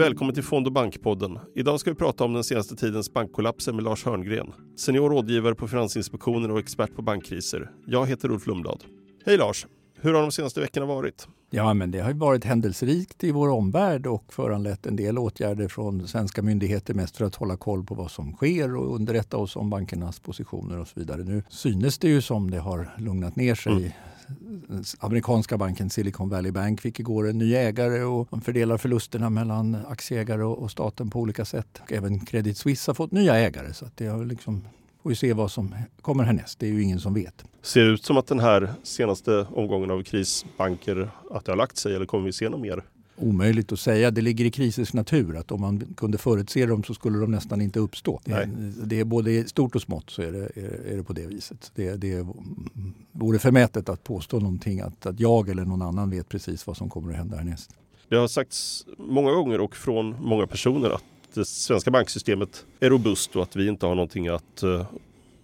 Välkommen till Fond och bankpodden. Idag ska vi prata om den senaste tidens bankkollapser med Lars Hörngren. Senior rådgivare på Finansinspektionen och expert på bankkriser. Jag heter Ulf Lundblad. Hej Lars! Hur har de senaste veckorna varit? Ja, men det har varit händelserikt i vår omvärld och föranlett en del åtgärder från svenska myndigheter mest för att hålla koll på vad som sker och underrätta oss om bankernas positioner och så vidare. Nu synes det ju som det har lugnat ner sig. Mm. Amerikanska banken Silicon Valley Bank fick igår en ny ägare och de fördelar förlusterna mellan aktieägare och staten på olika sätt. Även Credit Suisse har fått nya ägare så det har liksom får vi se vad som kommer härnäst. Det är ju ingen som vet. Ser det ut som att den här senaste omgången av krisbanker att det har lagt sig eller kommer vi se något mer? Omöjligt att säga. Det ligger i krisens natur att om man kunde förutse dem så skulle de nästan inte uppstå. Det, det är både stort och smått så är det, är, är det på det viset. Det, det vore förmätet att påstå någonting att, att jag eller någon annan vet precis vad som kommer att hända härnäst. Det har sagts många gånger och från många personer att det svenska banksystemet är robust och att vi inte har någonting att uh,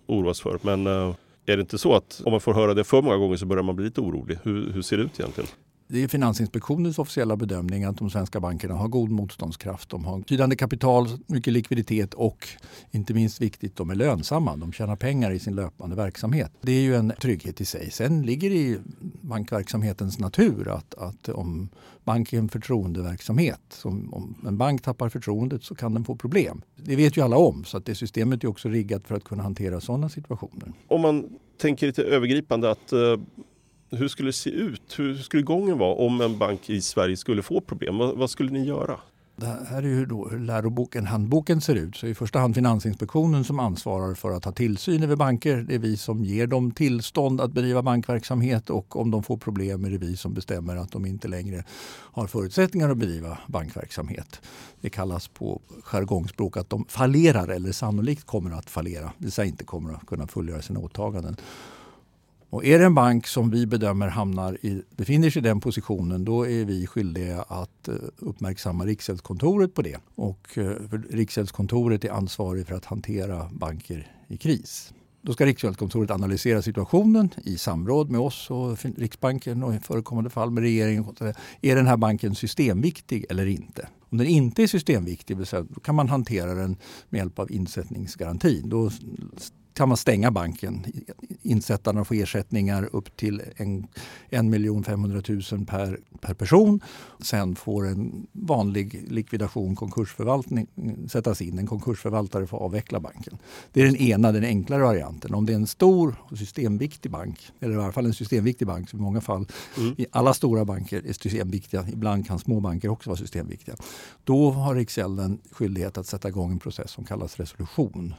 oroas för. Men uh, är det inte så att om man får höra det för många gånger så börjar man bli lite orolig? Hur, hur ser det ut egentligen? Det är Finansinspektionens officiella bedömning att de svenska bankerna har god motståndskraft. De har betydande kapital, mycket likviditet och inte minst viktigt, de är lönsamma. De tjänar pengar i sin löpande verksamhet. Det är ju en trygghet i sig. Sen ligger det i bankverksamhetens natur att, att om banken är en förtroendeverksamhet, som om en bank tappar förtroendet så kan den få problem. Det vet ju alla om så att det systemet är också riggat för att kunna hantera sådana situationer. Om man tänker lite övergripande att uh hur skulle det se ut? Hur skulle gången vara om en bank i Sverige skulle få problem? Vad, vad skulle ni göra? Det här är ju då hur läroboken, handboken ser ut. Så i första hand Finansinspektionen som ansvarar för att ha tillsyn över banker. Det är vi som ger dem tillstånd att bedriva bankverksamhet och om de får problem är det vi som bestämmer att de inte längre har förutsättningar att bedriva bankverksamhet. Det kallas på jargongspråk att de fallerar eller sannolikt kommer att fallera. Det vill säga inte kommer att kunna fullgöra sina åtaganden. Och är det en bank som vi bedömer hamnar i, befinner sig i den positionen då är vi skyldiga att eh, uppmärksamma Riksgäldskontoret på det. Och eh, Riksgäldskontoret är ansvarig för att hantera banker i kris. Då ska Riksgäldskontoret analysera situationen i samråd med oss och Riksbanken och i förekommande fall med regeringen. Är den här banken systemviktig eller inte? Om den inte är systemviktig då kan man hantera den med hjälp av insättningsgarantin. Då kan man stänga banken. Insättarna får ersättningar upp till 1 500 000 per, per person. Sen får en vanlig likvidation, konkursförvaltning sättas in. En konkursförvaltare får avveckla banken. Det är den ena, den enklare varianten. Om det är en stor och systemviktig bank, eller i alla fall en systemviktig bank, som i många fall, mm. i alla stora banker är systemviktiga, ibland kan små banker också vara systemviktiga. Då har Riksgälden skyldighet att sätta igång en process som kallas resolution.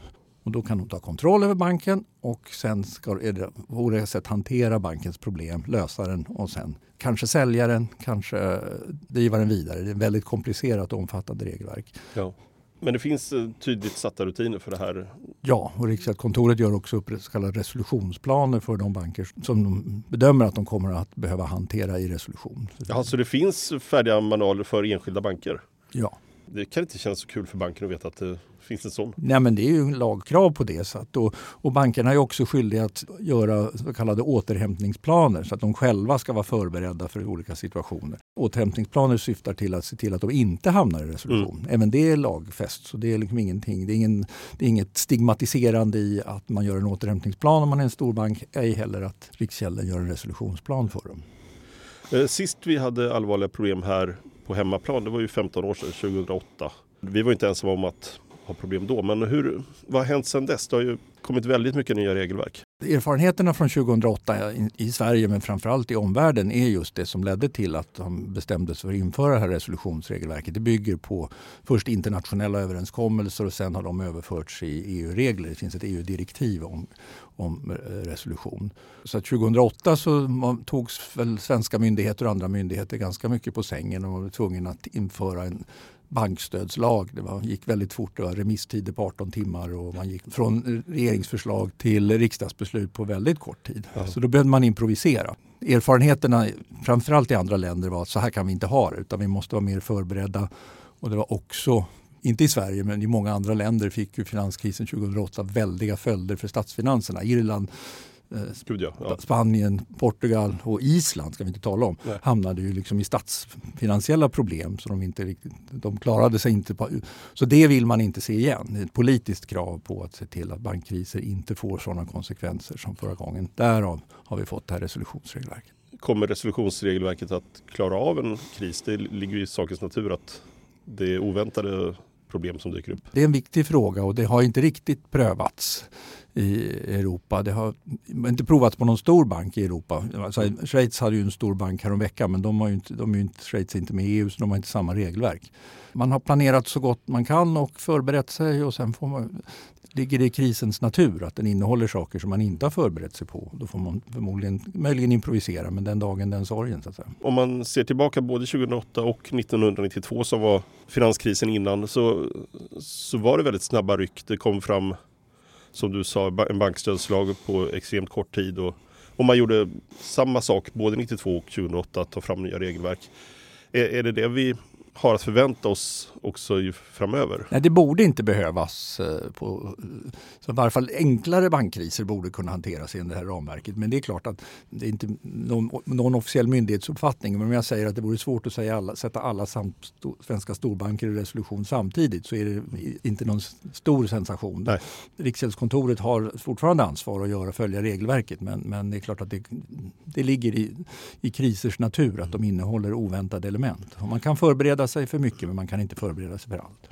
Och då kan de ta kontroll över banken och sen ska det på olika sätt hantera bankens problem, lösa den och sen kanske sälja den, kanske driva den vidare. Det är ett väldigt komplicerat och omfattande regelverk. Ja. Men det finns eh, tydligt satta rutiner för det här? Ja, och Riksgäldskontoret gör också upp så kallade resolutionsplaner för de banker som de bedömer att de kommer att behöva hantera i resolution. Ja, så det finns färdiga manualer för enskilda banker? Ja. Det kan inte kännas så kul för banken att veta att det finns en sån. Nej, men det är ju lagkrav på det. Så att, och, och bankerna är också skyldiga att göra så kallade återhämtningsplaner så att de själva ska vara förberedda för olika situationer. Återhämtningsplaner syftar till att se till att de inte hamnar i resolution. Mm. Även det är lagfäst. Så det är liksom ingenting. Det är, ingen, det är inget stigmatiserande i att man gör en återhämtningsplan om man är en stor bank. Ej heller att Riksgälden gör en resolutionsplan för dem. Eh, sist vi hade allvarliga problem här på hemmaplan, det var ju 15 år sedan, 2008. Vi var inte ensamma om att ha problem då, men hur, vad har hänt sedan dess? Det har ju kommit väldigt mycket nya regelverk. Erfarenheterna från 2008 i Sverige men framförallt i omvärlden är just det som ledde till att de bestämde sig för att införa det här resolutionsregelverket. Det bygger på först internationella överenskommelser och sen har de överförts i EU-regler. Det finns ett EU-direktiv om, om eh, resolution. Så 2008 så togs väl svenska myndigheter och andra myndigheter ganska mycket på sängen och var tvungna att införa en bankstödslag. Det var, gick väldigt fort. Det var remisstider på 18 timmar och man gick från regeringsförslag till riksdagsbeslut på väldigt kort tid. Ja. Så då behövde man improvisera. Erfarenheterna, framförallt i andra länder, var att så här kan vi inte ha det utan vi måste vara mer förberedda. Och det var också inte i Sverige men i många andra länder fick ju finanskrisen 2008 väldiga följder för statsfinanserna. Irland Gud ja, ja. Spanien, Portugal och Island ska vi inte tala om, Nej. hamnade ju liksom i statsfinansiella problem. Så de, inte riktigt, de klarade sig inte. På, så det vill man inte se igen. Det är ett politiskt krav på att se till att bankkriser inte får sådana konsekvenser som förra gången. Därav har vi fått det här resolutionsregelverket. Kommer resolutionsregelverket att klara av en kris? Det ligger i sakens natur att det är oväntade problem som dyker upp. Det är en viktig fråga och det har inte riktigt prövats i Europa. Det har inte provats på någon stor bank i Europa. Alltså, Schweiz hade ju en stor bank häromveckan men de har ju inte, de är inte, Schweiz är inte med i EU så de har inte samma regelverk. Man har planerat så gott man kan och förberett sig och sen får man, ligger det i krisens natur att den innehåller saker som man inte har förberett sig på. Då får man förmodligen möjligen improvisera men den dagen den sorgen. Så. Om man ser tillbaka både 2008 och 1992 som var finanskrisen innan så, så var det väldigt snabba ryck. Det kom fram som du sa en bankstödslag på extremt kort tid och, och man gjorde samma sak både 92 och 2008 att ta fram nya regelverk. Är, är det det vi har att förvänta oss också framöver? Nej, det borde inte behövas. eh, På, så I varje fall enklare bankkriser borde kunna hanteras i det här ramverket. Men det är klart att det är inte någon, någon officiell myndighetsuppfattning. Men om jag säger att det vore svårt att säga alla, sätta alla sam, sto, svenska storbanker i resolution samtidigt så är det inte någon stor sensation. Nej. Riksgäldskontoret har fortfarande ansvar att göra, följa regelverket men, men det är klart att det, det ligger i, i krisers natur att de innehåller oväntade element. Och man kan förbereda sig för mycket men man kan inte förbereda sig för allt.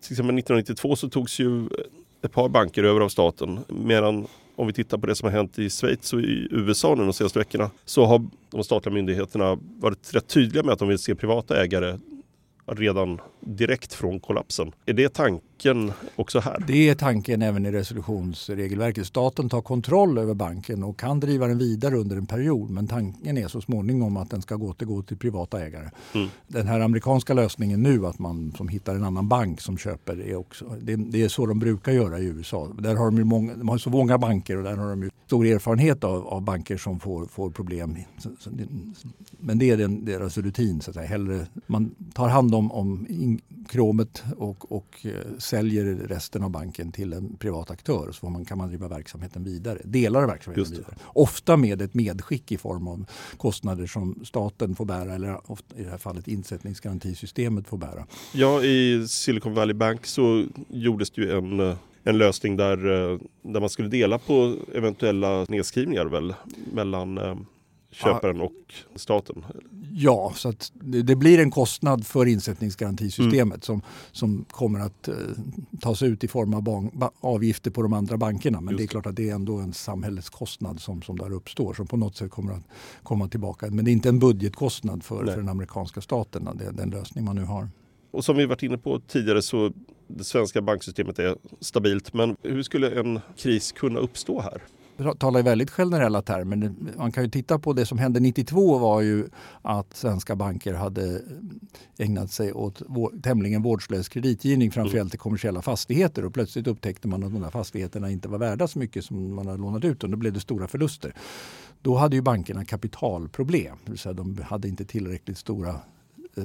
Till exempel 1992 så togs ju ett par banker över av staten medan om vi tittar på det som har hänt i Schweiz och i USA nu de senaste veckorna så har de statliga myndigheterna varit rätt tydliga med att de vill se privata ägare redan direkt från kollapsen. Är det tanken också här? Det är tanken även i resolutionsregelverket. Staten tar kontroll över banken och kan driva den vidare under en period. Men tanken är så småningom att den ska återgå till privata ägare. Mm. Den här amerikanska lösningen nu att man som hittar en annan bank som köper är också, det, det är så de brukar göra i USA. Där har de, ju många, de har så många banker och där har de ju stor erfarenhet av, av banker som får, får problem. Så, så det, men det är den, deras rutin. Så att säga. Hellre, man tar hand om, om in, kromet och, och eh, säljer resten av banken till en privat aktör så man, kan man driva verksamheten vidare. Delar av verksamheten vidare. Ofta med ett medskick i form av kostnader som staten får bära eller ofta, i det här fallet insättningsgarantisystemet får bära. Ja, i Silicon Valley Bank så gjordes det ju en eh, en lösning där, där man skulle dela på eventuella nedskrivningar väl mellan köparen ja. och staten? Ja, så att det, blir en kostnad för insättningsgarantisystemet mm. som, som kommer att eh, tas ut i form av ban, ba, avgifter på de andra bankerna. Men Just det är klart att det är ändå en samhällskostnad som, som där uppstår som på något sätt kommer att komma tillbaka. Men det är inte en budgetkostnad för, för den amerikanska staten, det, den lösning man nu har. Och som vi varit inne på tidigare så det svenska banksystemet är stabilt. Men hur skulle en kris kunna uppstå här? Talar i väldigt generella termer. Man kan ju titta på det som hände 92 var ju att svenska banker hade ägnat sig åt tämligen vårdslös kreditgivning framförallt till kommersiella fastigheter och plötsligt upptäckte man att de där fastigheterna inte var värda så mycket som man hade lånat ut och då blev det stora förluster. Då hade ju bankerna kapitalproblem, det vill säga de hade inte tillräckligt stora Eh,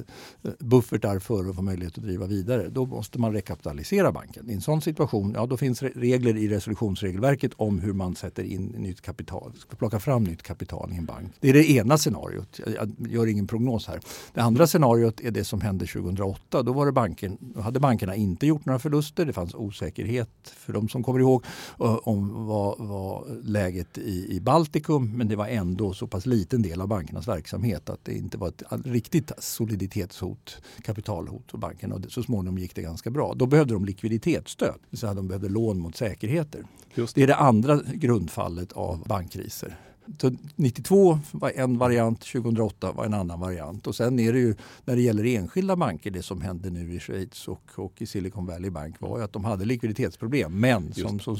buffertar för att få möjlighet att driva vidare. Då måste man rekapitalisera banken. I en sån situation ja, då finns regler i resolutionsregelverket om hur man sätter in nytt kapital, ska plocka fram nytt kapital i en bank. Det är det ena scenariot. Jag gör ingen prognos här. Det andra scenariot är det som hände 2008. Då, var det banken, då hade bankerna inte gjort några förluster. Det fanns osäkerhet för de som kommer ihåg eh, om vad, vad läget i, i Baltikum. Men det var ändå så pass liten del av bankernas verksamhet att det inte var ett riktigt soliditet likviditetshot, kapitalhot för bankerna och så småningom gick det ganska bra. Då behövde de likviditetsstöd, säga de behövde lån mot säkerheter. Just. Det är det andra grundfallet av bankkriser. Så 92 var en variant, 2008 var en annan variant. Och sen är det ju när det gäller enskilda banker, det som hände nu i Schweiz och, och i Silicon Valley Bank var ju att de hade likviditetsproblem. Men som, som,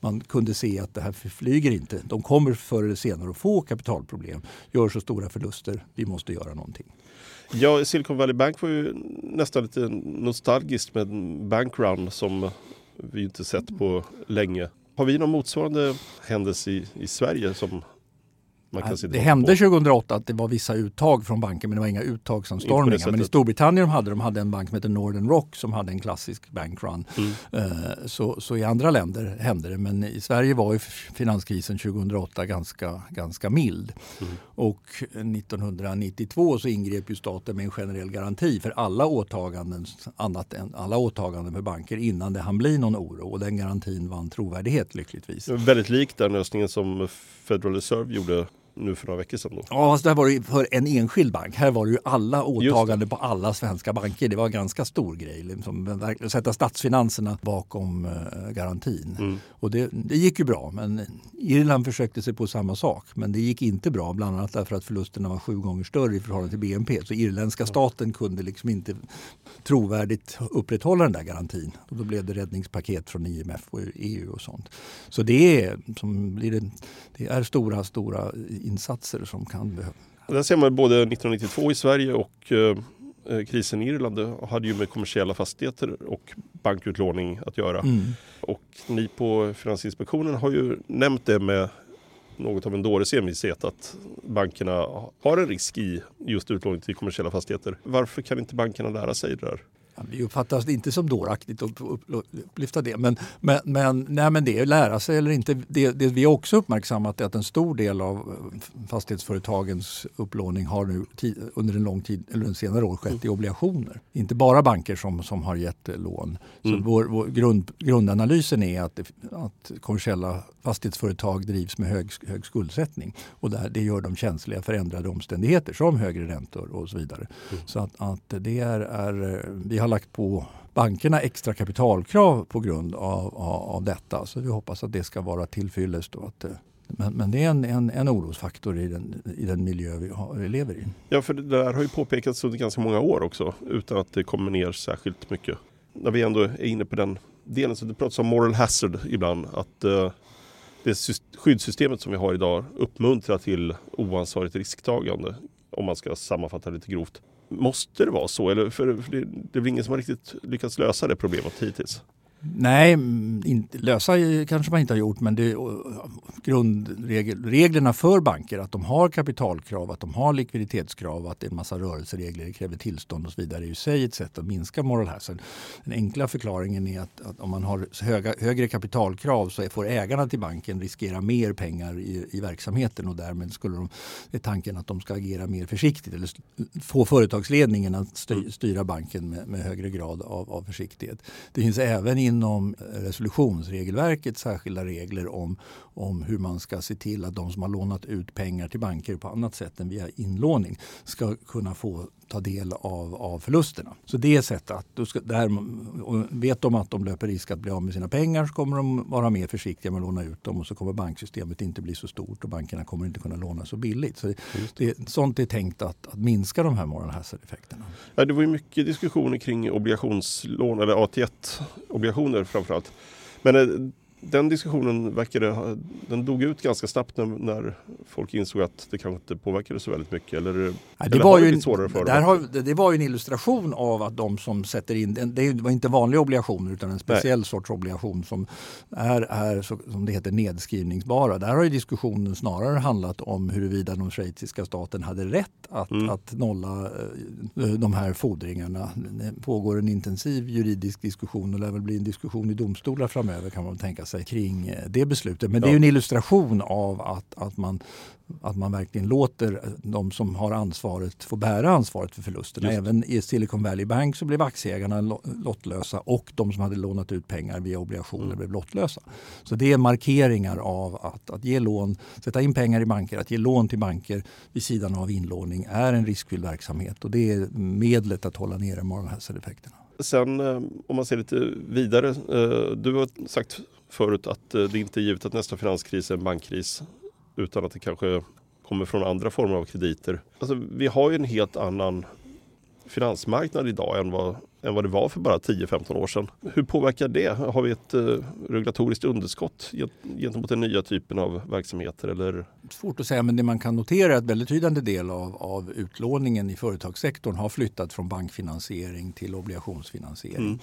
man kunde se att det här flyger inte. De kommer förr eller senare att få kapitalproblem, gör så stora förluster, vi måste göra någonting. Ja, Silicon Valley Bank var ju nästan lite nostalgiskt med en bankrun som vi inte sett på länge. Har vi någon motsvarande händelse i, i Sverige som det hände 2008 att det var vissa uttag från banker men det var inga uttagsanstormningar. Men i Storbritannien de hade de hade en bank som heter Northern Rock som hade en klassisk bankrun. Mm. Eh, så, så i andra länder hände det men i Sverige var ju finanskrisen 2008 ganska, ganska mild. Mm. Och 1992 så ingrep ju staten med en generell garanti för alla åtaganden, annat än, alla åtaganden för banker innan det hann bli någon oro. Och den garantin vann trovärdighet lyckligtvis. Väldigt lik den lösningen som Federal Reserve gjorde nu för några veckor sedan. Då. Ja, fast det var det för en enskild bank. Här var det ju alla åtaganden på alla svenska banker. Det var en ganska stor grej. Liksom, sätta statsfinanserna bakom eh, garantin. Mm. Och det, det, gick ju bra. Men Irland försökte sig på samma sak. Men det gick inte bra. Bland annat därför att förlusterna var sju gånger större i förhållande till BNP. Så irländska staten kunde liksom inte trovärdigt upprätthålla den där garantin. Och då blev det räddningspaket från IMF och EU och sånt. Så det är, som blir det, det är stora, stora insatser som kan behövas. Där ser man både 1992 i Sverige och eh, eh, krisen i Irland hade ju med kommersiella fastigheter och bankutlåning att göra. Mm. Och ni på Finansinspektionen har ju nämnt det med något av en dåres envishet att bankerna har en risk i just utlåning till kommersiella fastigheter. Varför kan inte bankerna lära sig det där? Vi uppfattas inte som dåraktigt att upplyfta det. Men, men, men, nej, men det är lära sig eller inte. Det, det vi har också uppmärksammat är att en stor del av eh, fastighetsföretagens upplåning har nu under en lång tid, eller en senare år skett i obligationer. Inte bara banker som, som har gett eh, lån. Så mm. vår, vår grund, grundanalysen är att, att kommersiella fastighetsföretag drivs med hög, hög skuldsättning. Och där, det gör dem känsliga för ändrade omständigheter som högre räntor och så vidare. Mm. Så att, att det är, är, eh, vi har lagt på bankerna extra kapitalkrav på grund av, av, av detta. Så vi hoppas att det ska vara tillfyllest. Att, eh, men, men det är en, en, en orosfaktor i den, i den miljö vi, har, vi lever i. Ja, för det där har ju påpekats under ganska många år också utan att det kommer ner särskilt mycket. När vi ändå är inne på den delen så det pratas om moral hazard ibland. Att eh, det skyddssystemet som vi har idag uppmuntrar till oansvarigt risktagande. Om man ska sammanfatta det lite grovt. Måste det vara så? Eller för det, det är väl ingen som har riktigt lyckats lösa det problemet hittills? Nej, inte, lösa kanske man inte har gjort men det, grundreglerna för banker att de har kapitalkrav, att de har likviditetskrav, att det är en massa rörelseregler, det kräver tillstånd och så vidare är i sig ett sätt att minska moral hazard. Den enkla förklaringen är att, att om man har höga, högre kapitalkrav så får ägarna till banken riskera mer pengar i, i verksamheten och därmed skulle de, är tanken att de ska agera mer försiktigt eller få företagsledningen att mm. styra banken med, med högre grad av, av försiktighet. Det finns även inom eh, resolutionsregelverket särskilda regler om, om hur man ska se till att de som har lånat ut pengar till banker på annat sätt än via inlåning ska kunna få ta del av, av förlusterna. Så det är sätt att, då ska, där, vet de att de löper risk att bli av med sina pengar så kommer de vara mer försiktiga med att låna ut dem och så kommer banksystemet inte bli så stort och bankerna kommer inte kunna låna så billigt. Så det, sånt är tänkt att, att minska de här moral hazard-effekterna. Ja, det var ju mycket diskussioner kring obligationslån eller AT1-obligationer framförallt. Men eh, den diskussionen verkade, den dog ut ganska snabbt när, när, folk insåg att det kanske inte påverkade så väldigt mycket. Eller, ja, det, eller var ju en, för där har, det var ju en illustration av att de som sätter in, det var inte vanliga obligationer utan en speciell Nej. sorts obligation som är, är som det heter nedskrivningsbara. Där har ju diskussionen snarare handlat om huruvida de schweiziska staten hade rätt att, mm. att nolla eh, de här fordringarna. Det pågår en intensiv juridisk diskussion och lär väl bli en diskussion i domstolar framöver kan man tänka sig sig kring eh, det beslutet. Men det är en illustration av att, att, man, att man verkligen låter de som har ansvaret få bära ansvaret för förlusterna. Just. Även i Silicon Valley Bank så blev aktieägarna lottlösa och de som hade lånat ut pengar via obligationer mm. blev lottlösa. Så det är markeringar av att, att ge lån, sätta in pengar i banker, att ge lån till banker vid sidan av inlåning är en riskfylld verksamhet och det är medlet att hålla nere moral hazard-effekterna. Sen eh, om man ser lite vidare. Eh, du har sagt förut att eh, det inte är givet att nästa finanskris är en bankkris utan att det kanske kommer från andra former av krediter. Alltså, vi har ju en helt annan finansmarknad idag än vad, än vad det var för bara 10-15 år sedan. Hur påverkar det? Har vi ett eh, regulatoriskt underskott gentemot den nya typen av verksamheter? Eller? Svårt att säga, men det man kan notera är att väldigt betydande del av, av utlåningen i företagssektorn har flyttat från bankfinansiering till obligationsfinansiering. Mm.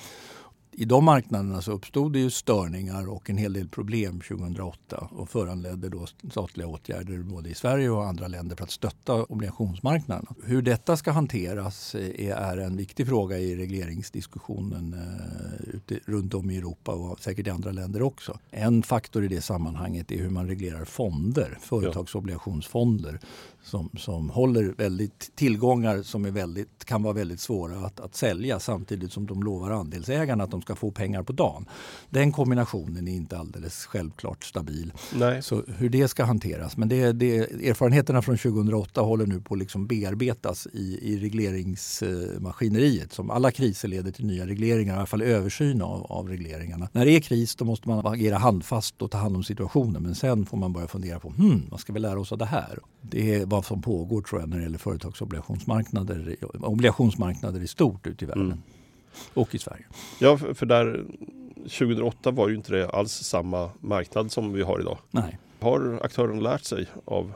I de marknaderna så uppstod det ju störningar och en hel del problem 2008 och föranledde då statliga åtgärder både i Sverige och andra länder för att stötta obligationsmarknaden. Hur detta ska hanteras är en viktig fråga i regleringsdiskussionen eh, ute, runt om i Europa och säkert i andra länder också. En faktor i det sammanhanget är hur man reglerar fonder, företagsobligationsfonder som, som håller väldigt tillgångar som är väldigt, kan vara väldigt svåra att, att sälja samtidigt som de lovar andelsägarna att de ska få pengar på dagen. Den kombinationen är inte alldeles självklart stabil. Nej. Så hur det ska hanteras. Men det, det, erfarenheterna från 2008 håller nu på att liksom bearbetas i, i regleringsmaskineriet. Som alla kriser leder till nya regleringar, i alla fall översyn av, av regleringarna. När det är kris då måste man agera handfast och ta hand om situationen. Men sen får man börja fundera på hmm, vad ska vi lära oss av det här? Det är vad som pågår tror jag när det gäller företagsobligationsmarknader obligationsmarknader i stort ute i världen. Mm. Och i Sverige. Ja, för där 2008 var ju inte det alls samma marknad som vi har idag. Nej. Har aktören lärt sig av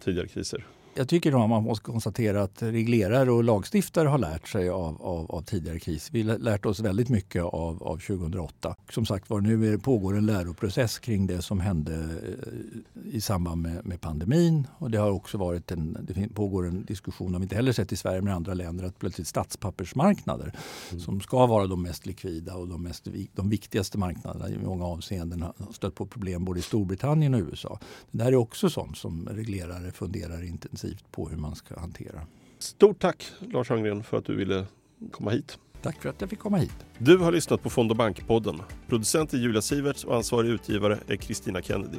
tidigare kriser? Jag tycker att man måste konstatera att reglerare och lagstiftare har lärt sig av, av, av tidigare kris. Vi har lärt oss väldigt mycket av, av 2008. Som sagt var, nu pågår en läroprocess kring det som hände eh, i samband med, med pandemin. Och det har också varit en, det pågår en diskussion, om vi inte heller sett i Sverige men i andra länder, att plötsligt statspappersmarknader mm. som ska vara de mest likvida och de, mest, de viktigaste marknaderna i många avseenden har stött på problem både i Storbritannien och USA. Det där är också sånt som reglerare funderar intensivt intensivt på hur man ska hantera. Stort tack Lars Hangren för att du ville komma hit. Tack för att jag fick komma hit. Du har lyssnat på Fond och bankpodden. Producent är Julia Siverts och ansvarig utgivare är Kristina Kennedy.